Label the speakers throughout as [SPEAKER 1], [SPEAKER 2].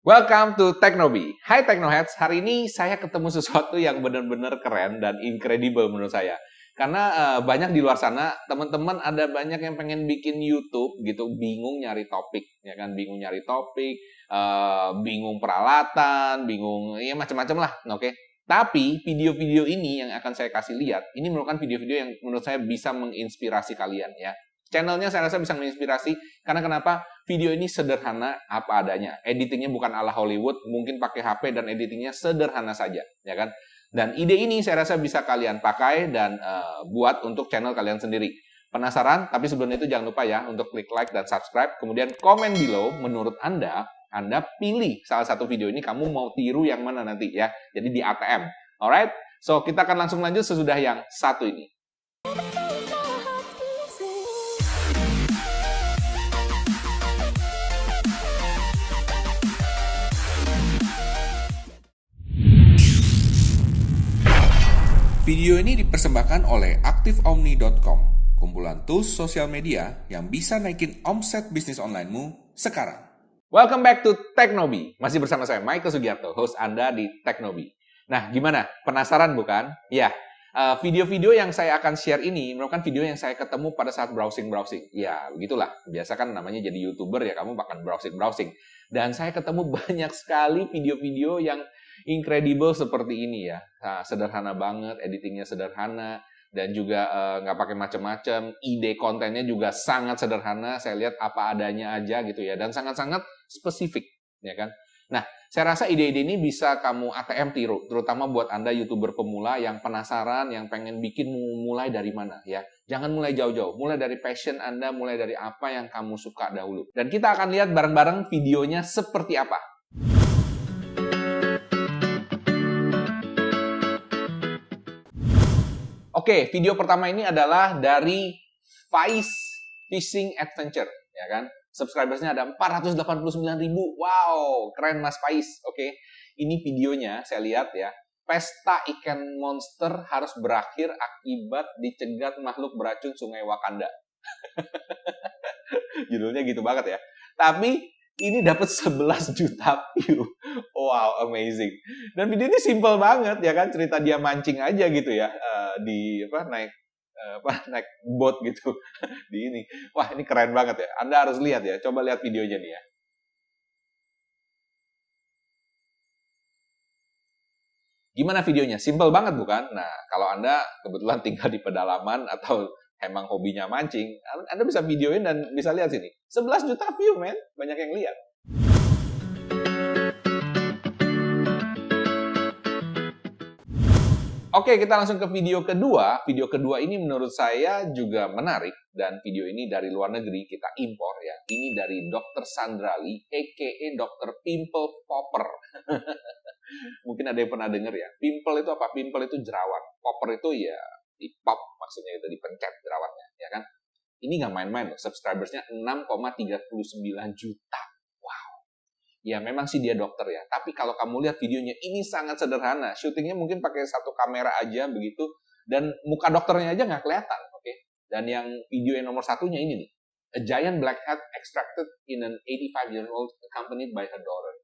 [SPEAKER 1] Welcome to Teknobi. Hai Teknoheads, hari ini saya ketemu sesuatu yang benar-benar keren dan incredible menurut saya. Karena uh, banyak di luar sana, teman-teman ada banyak yang pengen bikin YouTube gitu, bingung nyari topik, ya kan, bingung nyari topik, uh, bingung peralatan, bingung ya macam-macam lah, oke. Okay? Tapi video-video ini yang akan saya kasih lihat, ini merupakan video-video yang menurut saya bisa menginspirasi kalian ya. Channelnya saya rasa bisa menginspirasi karena kenapa? Video ini sederhana apa adanya. Editingnya bukan ala Hollywood, mungkin pakai HP dan editingnya sederhana saja, ya kan? Dan ide ini saya rasa bisa kalian pakai dan uh, buat untuk channel kalian sendiri. Penasaran? Tapi sebelum itu jangan lupa ya untuk klik like dan subscribe. Kemudian komen below menurut Anda, Anda pilih salah satu video ini kamu mau tiru yang mana nanti ya. Jadi di ATM. Alright? So kita akan langsung lanjut sesudah yang satu ini. Video ini dipersembahkan oleh AktifOmni.com, kumpulan tools sosial media yang bisa naikin omset bisnis onlinemu sekarang. Welcome back to Teknobi. Masih bersama saya Michael Sugiarto, host Anda di Teknobi. Nah, gimana? Penasaran bukan? Ya, video-video yang saya akan share ini merupakan video yang saya ketemu pada saat browsing-browsing. Ya, begitulah. Biasa kan namanya jadi YouTuber ya, kamu bahkan browsing-browsing. Dan saya ketemu banyak sekali video-video yang incredible seperti ini ya. Nah, sederhana banget, editingnya sederhana dan juga eh, nggak uh, pakai macam-macam. Ide kontennya juga sangat sederhana. Saya lihat apa adanya aja gitu ya dan sangat-sangat spesifik ya kan. Nah, saya rasa ide-ide ini bisa kamu ATM tiru, terutama buat Anda YouTuber pemula yang penasaran, yang pengen bikin mulai dari mana ya. Jangan mulai jauh-jauh, mulai dari passion Anda, mulai dari apa yang kamu suka dahulu. Dan kita akan lihat bareng-bareng videonya seperti apa. Oke, video pertama ini adalah dari Vice Fishing Adventure, ya kan? Subscribersnya ada 489 ribu. Wow, keren Mas Faiz. Oke, ini videonya saya lihat ya. Pesta ikan monster harus berakhir akibat dicegat makhluk beracun sungai Wakanda. Judulnya gitu banget ya. Tapi ini dapat 11 juta view. Wow, amazing. Dan video ini simple banget ya kan, cerita dia mancing aja gitu ya uh, di apa naik uh, apa naik boat gitu di ini. Wah, ini keren banget ya. Anda harus lihat ya. Coba lihat videonya nih ya. Gimana videonya? Simple banget bukan? Nah, kalau Anda kebetulan tinggal di pedalaman atau emang hobinya mancing, Anda bisa videoin dan bisa lihat sini. 11 juta view, men. Banyak yang lihat. Oke, kita langsung ke video kedua. Video kedua ini menurut saya juga menarik dan video ini dari luar negeri kita impor ya. Ini dari Dr. Sandrali, aka Dr. Pimple Popper. Mungkin ada yang pernah dengar ya. Pimple itu apa? Pimple itu jerawat. Popper itu ya di pop maksudnya itu dipencet jerawatnya ya kan? Ini nggak main-main loh subscribersnya 6,39 juta. Wow. Ya memang sih dia dokter ya. Tapi kalau kamu lihat videonya ini sangat sederhana. Syutingnya mungkin pakai satu kamera aja begitu. Dan muka dokternya aja nggak kelihatan oke? Okay? dan yang video yang nomor satunya ini nih. A giant black hat extracted in an 85 year old accompanied by her daughter.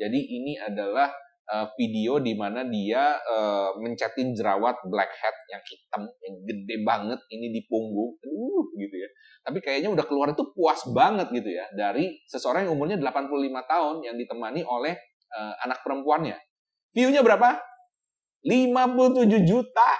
[SPEAKER 1] Jadi ini adalah uh, video di mana dia uh, mencetin jerawat blackhead yang hitam yang gede banget ini di punggung, uh gitu ya. Tapi kayaknya udah keluar itu puas banget gitu ya dari seseorang yang umurnya 85 tahun yang ditemani oleh uh, anak perempuannya. View-nya berapa? 57 juta.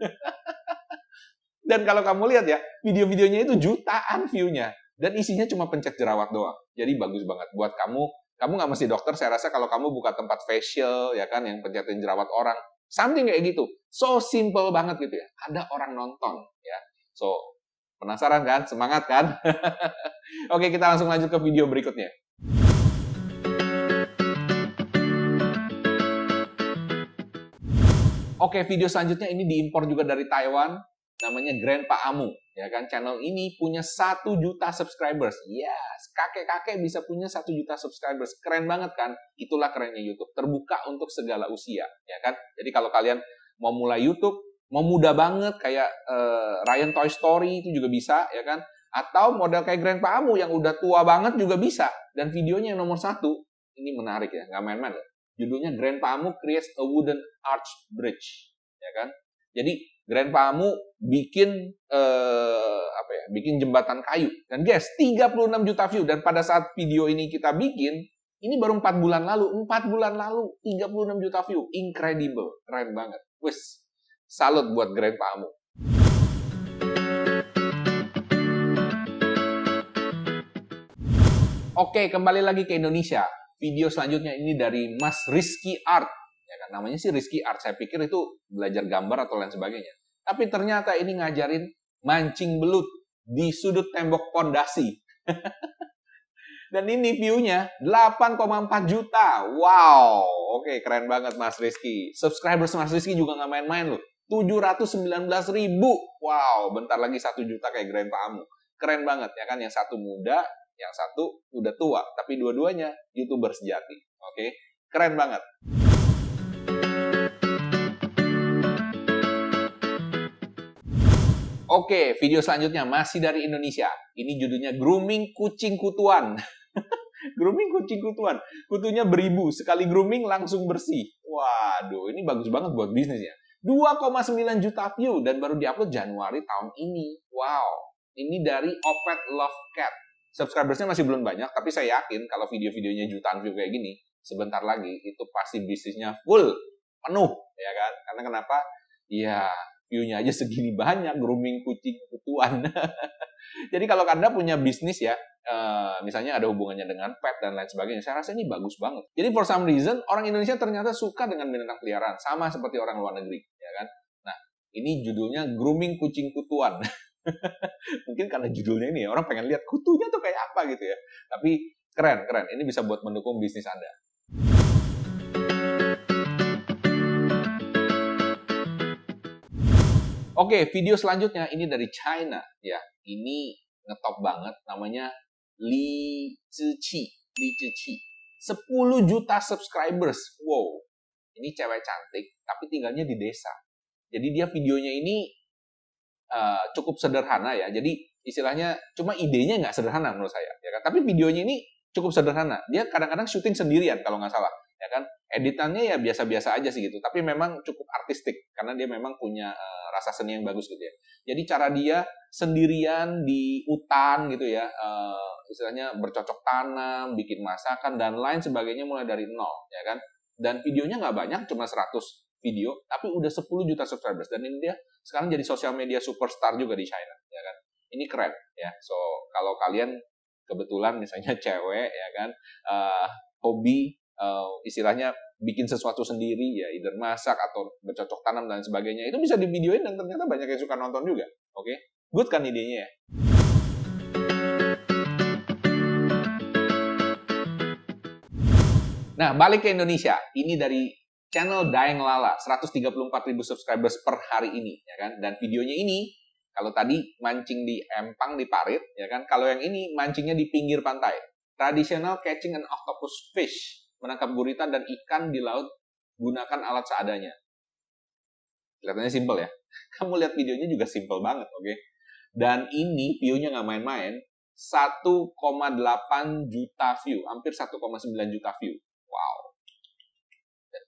[SPEAKER 1] Dan kalau kamu lihat ya, video-videonya itu jutaan view-nya. Dan isinya cuma pencet jerawat doang. Jadi bagus banget buat kamu kamu nggak mesti dokter, saya rasa kalau kamu buka tempat facial, ya kan, yang pencetin jerawat orang, something kayak gitu. So simple banget gitu ya. Ada orang nonton, ya. So, penasaran kan? Semangat kan? Oke, kita langsung lanjut ke video berikutnya. Oke, video selanjutnya ini diimpor juga dari Taiwan namanya Grandpa Amu ya kan? Channel ini punya satu juta subscribers. Yes kakek-kakek bisa punya satu juta subscribers. Keren banget kan? Itulah kerennya YouTube. Terbuka untuk segala usia ya kan? Jadi kalau kalian mau mulai YouTube mau muda banget kayak uh, Ryan Toy Story itu juga bisa ya kan? Atau model kayak Grandpa Amu yang udah tua banget juga bisa. Dan videonya yang nomor satu. Ini menarik ya, nggak main-main. Judulnya Grandpa Amu creates a wooden arch bridge, ya kan? Jadi Grandpa Amu bikin eh, apa ya? Bikin jembatan kayu. Dan guys, 36 juta view dan pada saat video ini kita bikin, ini baru 4 bulan lalu. 4 bulan lalu 36 juta view. Incredible. Keren banget. Wes, salut buat Grandpa Amu. Oke, kembali lagi ke Indonesia. Video selanjutnya ini dari Mas Rizky Art. Ya kan, namanya sih Rizky Art. Saya pikir itu belajar gambar atau lain sebagainya. Tapi ternyata ini ngajarin mancing belut di sudut tembok pondasi. Dan ini view-nya 8,4 juta. Wow, oke keren banget Mas Rizky. Subscribers Mas Rizky juga nggak main-main loh. 719 ribu. Wow, bentar lagi 1 juta kayak Grandpa Amu. Keren banget ya kan, yang satu muda, yang satu udah tua, tapi dua-duanya youtuber sejati. Oke, keren banget. Oke, video selanjutnya masih dari Indonesia. Ini judulnya Grooming Kucing Kutuan. grooming kucing kutuan. Kutunya beribu, sekali grooming langsung bersih. Waduh, ini bagus banget buat bisnisnya. 2,9 juta view dan baru diupload Januari tahun ini. Wow, ini dari Opet Love Cat subscribersnya masih belum banyak, tapi saya yakin kalau video-videonya jutaan view kayak gini, sebentar lagi itu pasti bisnisnya full, penuh, ya kan? Karena kenapa? Ya, view-nya aja segini banyak, grooming kucing kutuan. Jadi kalau Anda punya bisnis ya, uh, misalnya ada hubungannya dengan pet dan lain sebagainya, saya rasa ini bagus banget. Jadi for some reason, orang Indonesia ternyata suka dengan binatang peliharaan, sama seperti orang luar negeri, ya kan? Nah, ini judulnya grooming kucing kutuan. Mungkin karena judulnya ini ya, orang pengen lihat kutunya tuh kayak apa gitu ya. Tapi keren, keren. Ini bisa buat mendukung bisnis Anda. Oke, video selanjutnya ini dari China ya. Ini ngetop banget namanya Li Ziqi. Li Ziqi. 10 juta subscribers. Wow. Ini cewek cantik tapi tinggalnya di desa. Jadi dia videonya ini uh, cukup sederhana ya. Jadi istilahnya cuma idenya nggak sederhana menurut saya. Ya kan? Tapi videonya ini cukup sederhana. Dia kadang-kadang syuting sendirian kalau nggak salah. Ya kan? Editannya ya biasa-biasa aja sih gitu. Tapi memang cukup artistik karena dia memang punya uh, rasa seni yang bagus gitu ya. Jadi cara dia sendirian di hutan gitu ya, uh, istilahnya bercocok tanam, bikin masakan dan lain sebagainya mulai dari nol, ya kan? Dan videonya nggak banyak, cuma 100 video, tapi udah 10 juta subscribers. Dan ini dia sekarang jadi sosial media superstar juga di China, ya kan? Ini keren, ya. So, kalau kalian kebetulan misalnya cewek, ya kan, uh, hobi, uh, istilahnya bikin sesuatu sendiri, ya, either masak atau bercocok tanam dan sebagainya, itu bisa di videoin dan ternyata banyak yang suka nonton juga, oke? Okay? Good kan idenya ya? Nah, balik ke Indonesia. Ini dari channel Daeng Lala, 134 ribu subscribers per hari ini, ya kan? Dan videonya ini, kalau tadi mancing di empang di parit, ya kan? Kalau yang ini mancingnya di pinggir pantai. Tradisional catching an octopus fish, menangkap gurita dan ikan di laut gunakan alat seadanya. Kelihatannya simple ya. Kamu lihat videonya juga simple banget, oke? Okay? Dan ini view-nya nggak main-main, 1,8 juta view, hampir 1,9 juta view. Wow,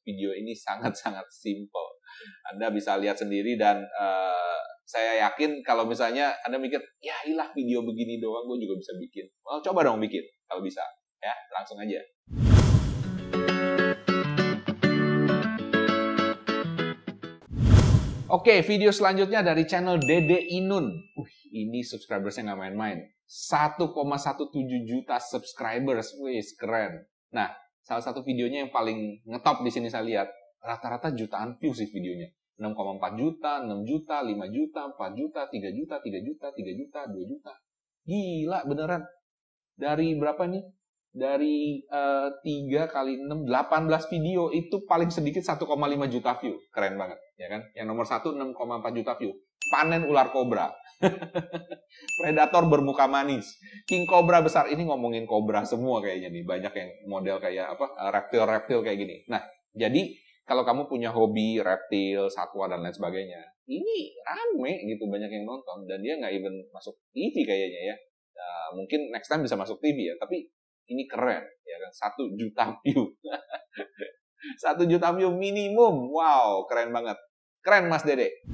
[SPEAKER 1] video ini sangat-sangat simple. Anda bisa lihat sendiri dan uh, saya yakin kalau misalnya Anda mikir, ya ilah video begini doang, gue juga bisa bikin. Well, coba dong bikin, kalau bisa. Ya, langsung aja. Oke, video selanjutnya dari channel Dede Inun. Uh, ini subscribersnya nggak main-main. 1,17 juta subscribers. Wih, keren. Nah, salah satu videonya yang paling ngetop di sini saya lihat rata-rata jutaan view sih videonya 6,4 juta, 6 juta, 5 juta, 4 juta, 3 juta, 3 juta, 3 juta, 2 juta. Gila beneran. Dari berapa nih? Dari uh, 3 kali 6, 18 video itu paling sedikit 1,5 juta view. Keren banget, ya kan? Yang nomor 1 6,4 juta view. Panen ular kobra. Predator bermuka manis. King Cobra besar ini ngomongin kobra semua kayaknya nih. Banyak yang model kayak apa eh, reptil-reptil kayak gini. Nah, jadi kalau kamu punya hobi reptil, satwa dan lain sebagainya, ini rame gitu banyak yang nonton dan dia nggak even masuk TV kayaknya ya. Nah, mungkin next time bisa masuk TV ya. Tapi Ini keren, ya kan? Satu juta view. Satu juta view minimum. Wow, keren banget. Keren Mas Dede.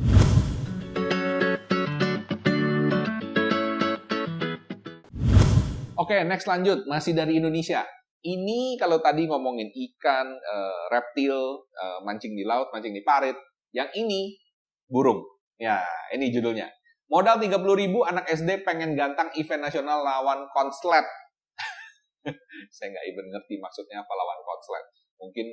[SPEAKER 1] Oke, okay, next lanjut. Masih dari Indonesia. Ini kalau tadi ngomongin ikan, uh, reptil, uh, mancing di laut, mancing di parit. Yang ini, burung. Ya, ini judulnya. Modal 30 ribu, anak SD pengen gantang event nasional lawan konslet. Saya nggak even ngerti maksudnya apa lawan konslet. Mungkin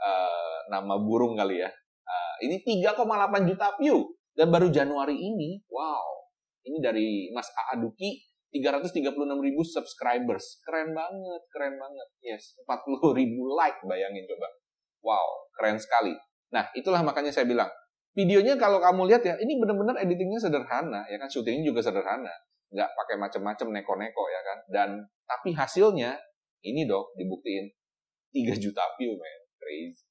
[SPEAKER 1] uh, nama burung kali ya. Uh, ini 3,8 juta view. Dan baru Januari ini, wow. Ini dari Mas Aaduki, 336 ribu subscribers. Keren banget, keren banget. Yes, 40 ribu like, bayangin coba. Wow, keren sekali. Nah, itulah makanya saya bilang, videonya kalau kamu lihat ya, ini benar-benar editingnya sederhana, ya kan, syutingnya juga sederhana. Nggak pakai macam-macam neko-neko, ya kan. Dan, tapi hasilnya, ini dok, dibuktiin 3 juta view, man. Crazy.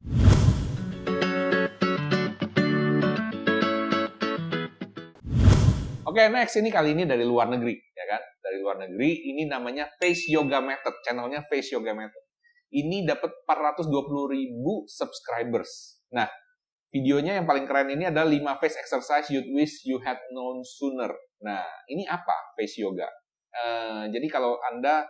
[SPEAKER 1] Oke, okay, next ini kali ini dari luar negeri, ya kan? Dari luar negeri, ini namanya Face Yoga Method, channelnya Face Yoga Method. Ini dapat 420 ribu subscribers. Nah, videonya yang paling keren ini adalah 5 face exercise you'd wish you had known sooner. Nah, ini apa face yoga? Uh, jadi kalau Anda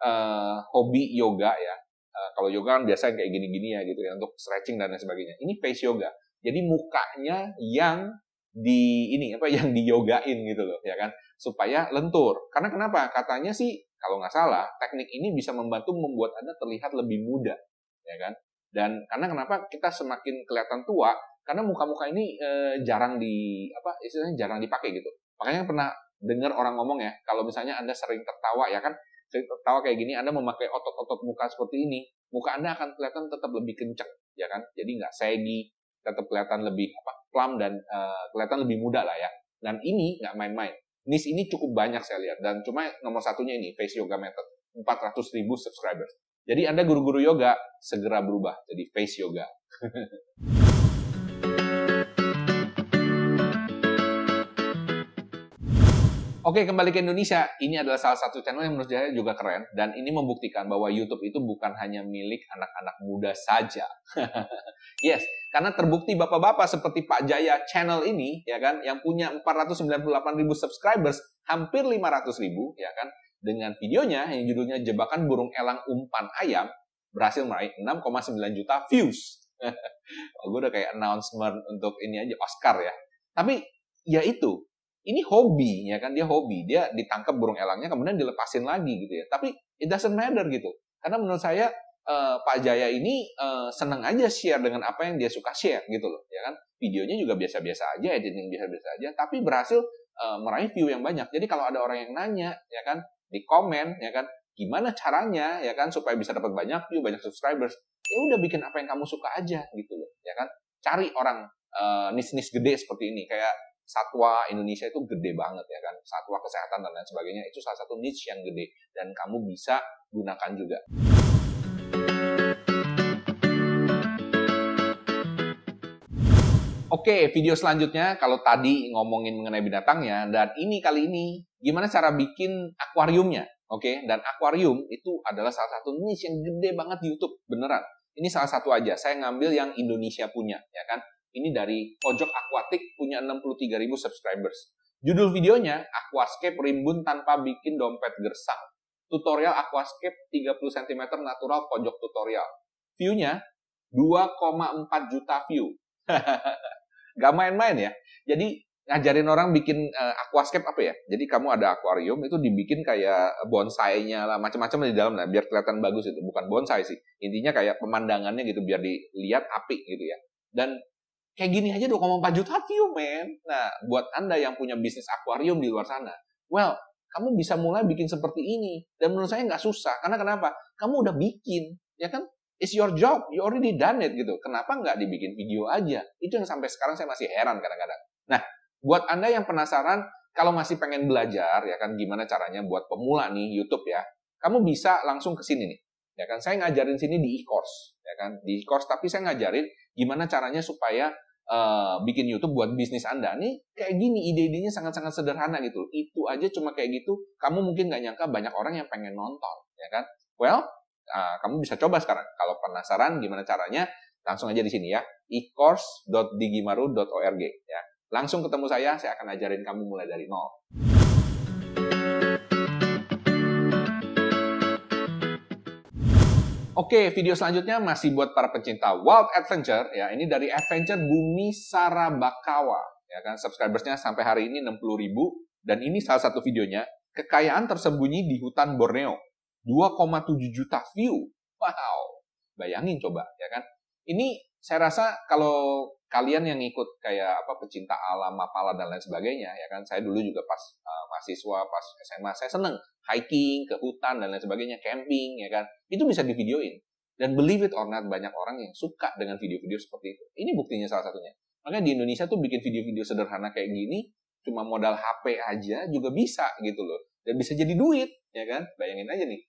[SPEAKER 1] uh, hobi yoga ya, uh, kalau yoga kan biasa kayak gini-gini ya gitu ya, untuk stretching dan lain sebagainya. Ini face yoga. Jadi mukanya yang di ini apa yang diyogain gitu loh ya kan supaya lentur karena kenapa katanya sih kalau nggak salah teknik ini bisa membantu membuat anda terlihat lebih muda ya kan dan karena kenapa kita semakin kelihatan tua karena muka-muka ini e, jarang di apa istilahnya jarang dipakai gitu makanya pernah dengar orang ngomong ya kalau misalnya anda sering tertawa ya kan sering tertawa kayak gini anda memakai otot-otot muka seperti ini muka anda akan kelihatan tetap lebih kencang ya kan jadi nggak saggy tetap kelihatan lebih apa plump dan uh, kelihatan lebih muda lah ya. Dan ini nggak main-main. Nis ini cukup banyak saya lihat dan cuma nomor satunya ini Face Yoga Method 400 ribu subscribers. Jadi Anda guru-guru yoga segera berubah jadi Face Yoga. Oke, kembali ke Indonesia. Ini adalah salah satu channel yang menurut saya juga keren. Dan ini membuktikan bahwa YouTube itu bukan hanya milik anak-anak muda saja. yes, karena terbukti bapak-bapak seperti Pak Jaya channel ini, ya kan, yang punya 498 ribu subscribers, hampir 500 ribu, ya kan, dengan videonya yang judulnya Jebakan Burung Elang Umpan Ayam, berhasil meraih 6,9 juta views. gue udah kayak announcement untuk ini aja, Oscar ya. Tapi, ya itu, ini hobi ya kan? Dia hobi. Dia ditangkap burung elangnya kemudian dilepasin lagi gitu ya. Tapi it doesn't matter gitu. Karena menurut saya uh, Pak Jaya ini uh, senang aja share dengan apa yang dia suka share gitu loh ya kan? Videonya juga biasa-biasa aja editing biasa-biasa aja tapi berhasil uh, meraih view yang banyak. Jadi kalau ada orang yang nanya ya kan di komen ya kan? Gimana caranya ya kan? Supaya bisa dapat banyak view banyak subscribers. Ya udah bikin apa yang kamu suka aja gitu loh ya kan? Cari orang uh, nis-nis gede seperti ini. Kayak satwa Indonesia itu gede banget ya kan? Satwa kesehatan dan lain sebagainya itu salah satu niche yang gede. Dan kamu bisa gunakan juga Oke, video selanjutnya kalau tadi ngomongin mengenai binatangnya dan ini kali ini gimana cara bikin akuariumnya. Oke, dan akuarium itu adalah salah satu niche yang gede banget di YouTube, beneran. Ini salah satu aja, saya ngambil yang Indonesia punya, ya kan? Ini dari Pojok Aquatic punya 63.000 subscribers. Judul videonya, Aquascape Rimbun Tanpa Bikin Dompet Gersang. Tutorial Aquascape 30 cm natural pojok tutorial. View-nya 2,4 juta view. Gak main-main ya. Jadi ngajarin orang bikin uh, aquascape apa ya? Jadi kamu ada akuarium itu dibikin kayak bonsai-nya lah, macam-macam di dalam lah, biar kelihatan bagus itu. Bukan bonsai sih. Intinya kayak pemandangannya gitu biar dilihat api gitu ya. Dan Kayak gini aja 2,4 juta view, men. Nah, buat Anda yang punya bisnis akuarium di luar sana, well, kamu bisa mulai bikin seperti ini. Dan menurut saya nggak susah. Karena kenapa? Kamu udah bikin, ya kan? It's your job, you already done it gitu. Kenapa nggak dibikin video aja? Itu yang sampai sekarang saya masih heran kadang-kadang. Nah, buat Anda yang penasaran, kalau masih pengen belajar, ya kan, gimana caranya buat pemula nih YouTube ya, kamu bisa langsung ke sini nih. Ya kan, saya ngajarin sini di e-course, ya kan, di e-course, tapi saya ngajarin gimana caranya supaya uh, bikin YouTube buat bisnis Anda. Nih kayak gini ide-idenya sangat-sangat sederhana gitu. Itu aja cuma kayak gitu, kamu mungkin nggak nyangka banyak orang yang pengen nonton, ya kan? Well, uh, kamu bisa coba sekarang. Kalau penasaran gimana caranya, langsung aja di sini ya, e-course.digimaru.org ya. Langsung ketemu saya, saya akan ajarin kamu mulai dari nol. Oke, video selanjutnya masih buat para pecinta Wild Adventure ya. Ini dari Adventure Bumi Sarabakawa ya kan. Subscribersnya sampai hari ini 60 ribu dan ini salah satu videonya kekayaan tersembunyi di hutan Borneo. 2,7 juta view. Wow. Bayangin coba ya kan. Ini saya rasa kalau kalian yang ikut kayak apa pecinta alam, mapala dan lain sebagainya ya kan. Saya dulu juga pas uh, mahasiswa, pas SMA saya seneng hiking ke hutan dan lain sebagainya, camping ya kan, itu bisa divideoin. Dan believe it or not, banyak orang yang suka dengan video-video seperti itu. Ini buktinya salah satunya. Makanya di Indonesia tuh bikin video-video sederhana kayak gini, cuma modal HP aja juga bisa gitu loh. Dan bisa jadi duit, ya kan? Bayangin aja nih.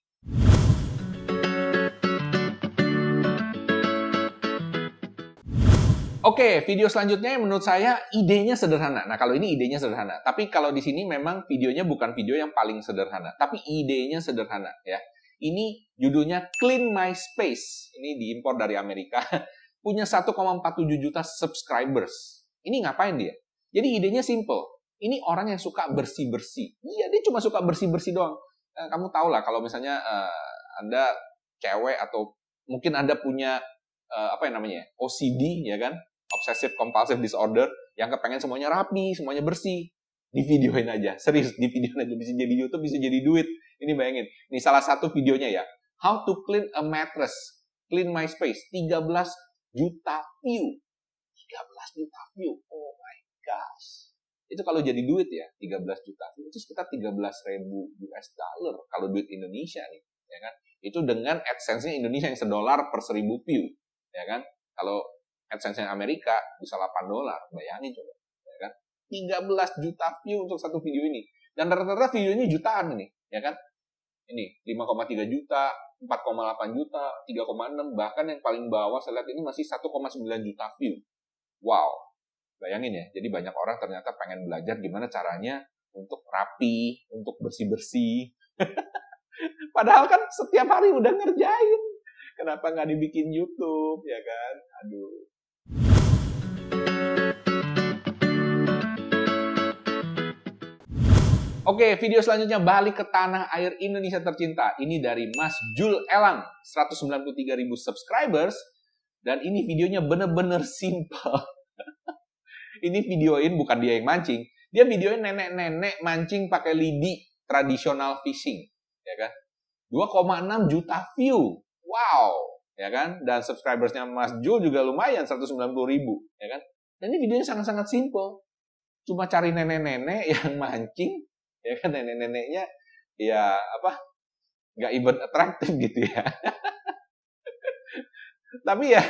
[SPEAKER 1] Oke, video selanjutnya yang menurut saya idenya sederhana. Nah, kalau ini idenya sederhana. Tapi kalau di sini memang videonya bukan video yang paling sederhana. Tapi idenya sederhana ya. Ini judulnya Clean My Space. Ini diimpor dari Amerika. Punya 1,47 juta subscribers. Ini ngapain dia? Jadi idenya simple. Ini orang yang suka bersih-bersih. Iya, dia cuma suka bersih-bersih doang. Eh, kamu tahu lah kalau misalnya uh, Anda cewek atau mungkin Anda punya uh, apa yang namanya OCD ya kan obsessive compulsive disorder yang kepengen semuanya rapi, semuanya bersih. Di videoin aja, serius di videoin aja bisa jadi YouTube, bisa jadi duit. Ini bayangin. Ini salah satu videonya ya. How to clean a mattress, clean my space, 13 juta view. 13 juta view. Oh my gosh. Itu kalau jadi duit ya, 13 juta view itu sekitar 13 ribu US dollar kalau duit Indonesia nih, ya kan? Itu dengan AdSense-nya Indonesia yang sedolar per seribu view, ya kan? Kalau AdSense yang Amerika bisa 8 dolar. Bayangin coba. Ya kan? 13 juta view untuk satu video ini. Dan rata-rata videonya jutaan ini. Ya kan? Ini 5,3 juta, 4,8 juta, 3,6. Bahkan yang paling bawah saya lihat ini masih 1,9 juta view. Wow. Bayangin ya. Jadi banyak orang ternyata pengen belajar gimana caranya untuk rapi, untuk bersih-bersih. Padahal kan setiap hari udah ngerjain. Kenapa nggak dibikin YouTube, ya kan? Aduh. Oke, video selanjutnya balik ke tanah air Indonesia tercinta. Ini dari Mas Jul Elang, 193 ribu subscribers. Dan ini videonya bener-bener simple. ini videoin bukan dia yang mancing. Dia videoin nenek-nenek mancing pakai lidi tradisional fishing. Ya kan? 2,6 juta view. Wow. Ya kan? Dan subscribersnya Mas Jul juga lumayan, 190 ribu. Ya kan? Dan ini videonya sangat-sangat simple. Cuma cari nenek-nenek yang mancing, ya kan nenek-neneknya ya apa nggak even atraktif gitu ya. Tapi ya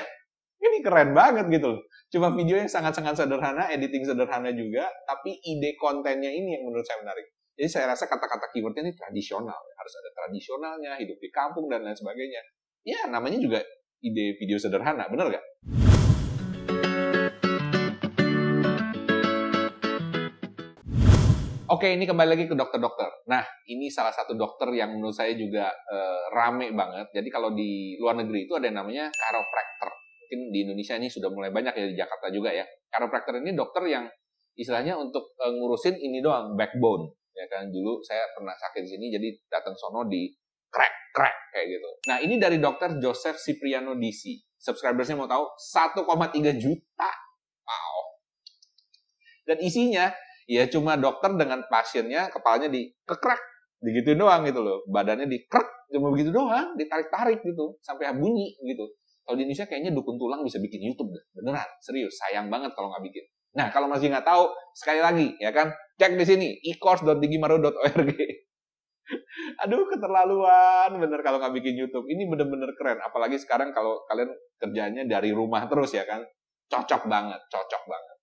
[SPEAKER 1] ini keren banget gitu loh. Cuma video yang sangat-sangat sederhana editing sederhana juga tapi ide kontennya ini yang menurut saya menarik. Jadi saya rasa kata-kata keywordnya ini tradisional. Harus ada tradisionalnya hidup di kampung dan lain sebagainya. Ya namanya juga ide video sederhana bener gak? Oke, ini kembali lagi ke dokter-dokter. Nah, ini salah satu dokter yang menurut saya juga uh, rame banget. Jadi kalau di luar negeri itu ada yang namanya chiropractor. Mungkin di Indonesia ini sudah mulai banyak ya di Jakarta juga ya. Chiropractor ini dokter yang istilahnya untuk uh, ngurusin ini doang, backbone. Ya kan, dulu saya pernah sakit di sini, jadi datang sono di crack, crack kayak gitu. Nah, ini dari dokter Joseph Cipriano DC. Subscribersnya mau tahu 1,3 juta. Wow. Dan isinya ya cuma dokter dengan pasiennya kepalanya dikekrek begitu doang gitu loh. Badannya dikrek cuma begitu doang ditarik-tarik gitu sampai bunyi gitu. Kalau di Indonesia kayaknya dukun tulang bisa bikin YouTube deh beneran serius sayang banget kalau nggak bikin. Nah kalau masih nggak tahu sekali lagi ya kan cek di sini e-course.digimaru.org aduh keterlaluan bener kalau nggak bikin YouTube. Ini bener-bener keren apalagi sekarang kalau kalian kerjanya dari rumah terus ya kan cocok banget cocok banget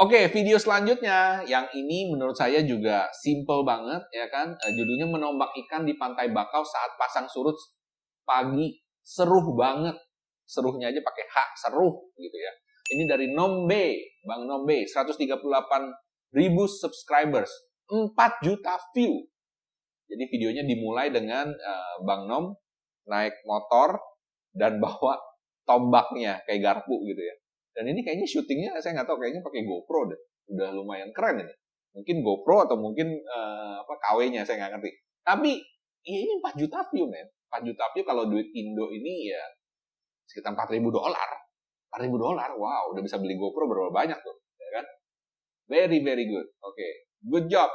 [SPEAKER 1] Oke, video selanjutnya yang ini menurut saya juga simple banget ya kan. Uh, judulnya menombak ikan di pantai Bakau saat pasang surut pagi. Seruh banget. Seruhnya aja pakai H, seruh gitu ya. Ini dari Nombe, Bang Nombe, 138 ribu subscribers, 4 juta view. Jadi videonya dimulai dengan uh, Bang Nom naik motor dan bawa tombaknya kayak garpu gitu ya. Dan ini kayaknya syutingnya saya nggak tahu kayaknya pakai GoPro deh. Udah lumayan keren ini. Mungkin GoPro atau mungkin uh, apa KW-nya saya nggak ngerti. Tapi ya ini 4 juta view men. 4 juta view kalau duit Indo ini ya sekitar 4 ribu dolar. 4 ribu dolar, wow, udah bisa beli GoPro berapa banyak tuh, ya kan? Very, very good. Oke, okay. good job.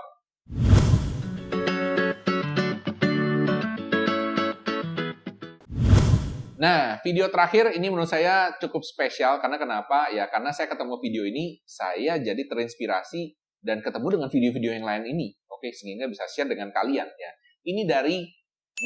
[SPEAKER 1] Nah, video terakhir ini menurut saya cukup spesial karena kenapa? Ya karena saya ketemu video ini, saya jadi terinspirasi dan ketemu dengan video-video yang lain ini. Oke, sehingga bisa share dengan kalian ya. Ini dari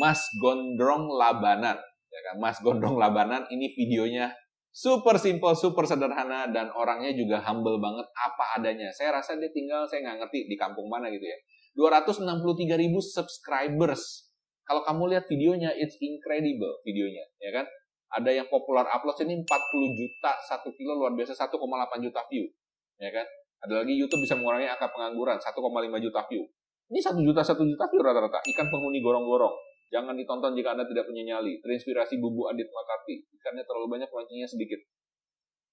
[SPEAKER 1] Mas Gondrong Labanan. Ya kan? Mas Gondrong Labanan ini videonya super simple, super sederhana dan orangnya juga humble banget apa adanya. Saya rasa dia tinggal saya nggak ngerti di kampung mana gitu ya. 263 ribu subscribers kalau kamu lihat videonya, it's incredible videonya, ya kan? Ada yang popular upload ini 40 juta satu kilo luar biasa 1,8 juta view, ya kan? Ada lagi YouTube bisa mengurangi angka pengangguran 1,5 juta view. Ini satu juta satu juta view rata-rata. Ikan penghuni gorong-gorong. Jangan ditonton jika Anda tidak punya nyali. Terinspirasi bubu Adit Makarti. Ikannya terlalu banyak, mancingnya sedikit.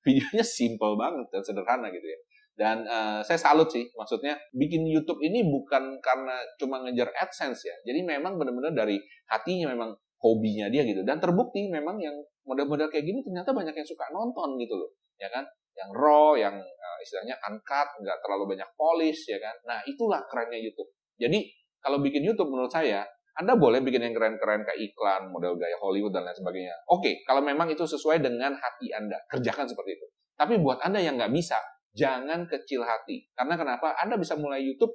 [SPEAKER 1] Videonya simple banget dan sederhana gitu ya. Dan uh, saya salut sih, maksudnya bikin YouTube ini bukan karena cuma ngejar AdSense ya. Jadi memang benar-benar dari hatinya memang hobinya dia gitu. Dan terbukti memang yang model-model kayak gini ternyata banyak yang suka nonton gitu loh, ya kan? Yang raw, yang uh, istilahnya uncut, nggak terlalu banyak polish, ya kan? Nah itulah kerennya YouTube. Jadi kalau bikin YouTube menurut saya, anda boleh bikin yang keren-keren kayak iklan, model gaya Hollywood dan lain sebagainya. Oke, kalau memang itu sesuai dengan hati Anda, kerjakan seperti itu. Tapi buat Anda yang nggak bisa, jangan kecil hati. Karena kenapa? Anda bisa mulai YouTube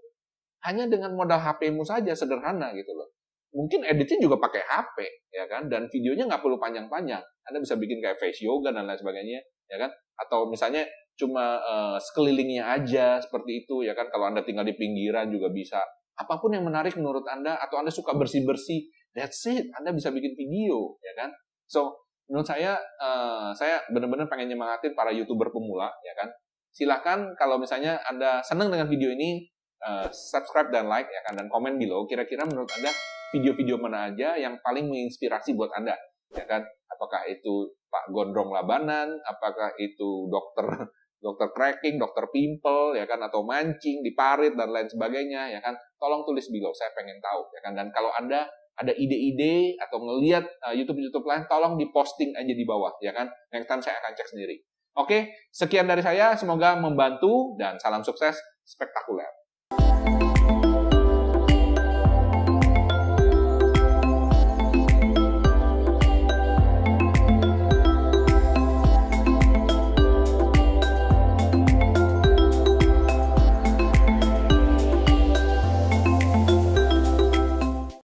[SPEAKER 1] hanya dengan modal HP-mu saja, sederhana gitu loh. Mungkin editnya juga pakai HP, ya kan? Dan videonya nggak perlu panjang-panjang. Anda bisa bikin kayak face yoga dan lain sebagainya, ya kan? Atau misalnya cuma uh, sekelilingnya aja seperti itu, ya kan? Kalau Anda tinggal di pinggiran juga bisa. Apa pun yang menarik menurut Anda, atau Anda suka bersih-bersih, that's it. Anda bisa bikin video, ya kan? So, menurut saya, uh, saya benar-benar pengen nyemangatin para youtuber pemula, ya kan? Silahkan kalau misalnya Anda senang dengan video ini, uh, subscribe dan like ya kan dan komen below. Kira-kira menurut Anda video-video mana aja yang paling menginspirasi buat Anda, ya kan? Apakah itu Pak Gondrong Labanan, apakah itu dokter dokter cracking, dokter pimple, ya kan, atau mancing di parit dan lain sebagainya, ya kan? Tolong tulis below, saya pengen tahu, ya kan? Dan kalau anda ada ide-ide atau ngelihat uh, YouTube-YouTube lain, tolong diposting aja di bawah, ya kan? Next time saya akan cek sendiri. Oke, sekian dari saya. Semoga membantu dan salam sukses spektakuler.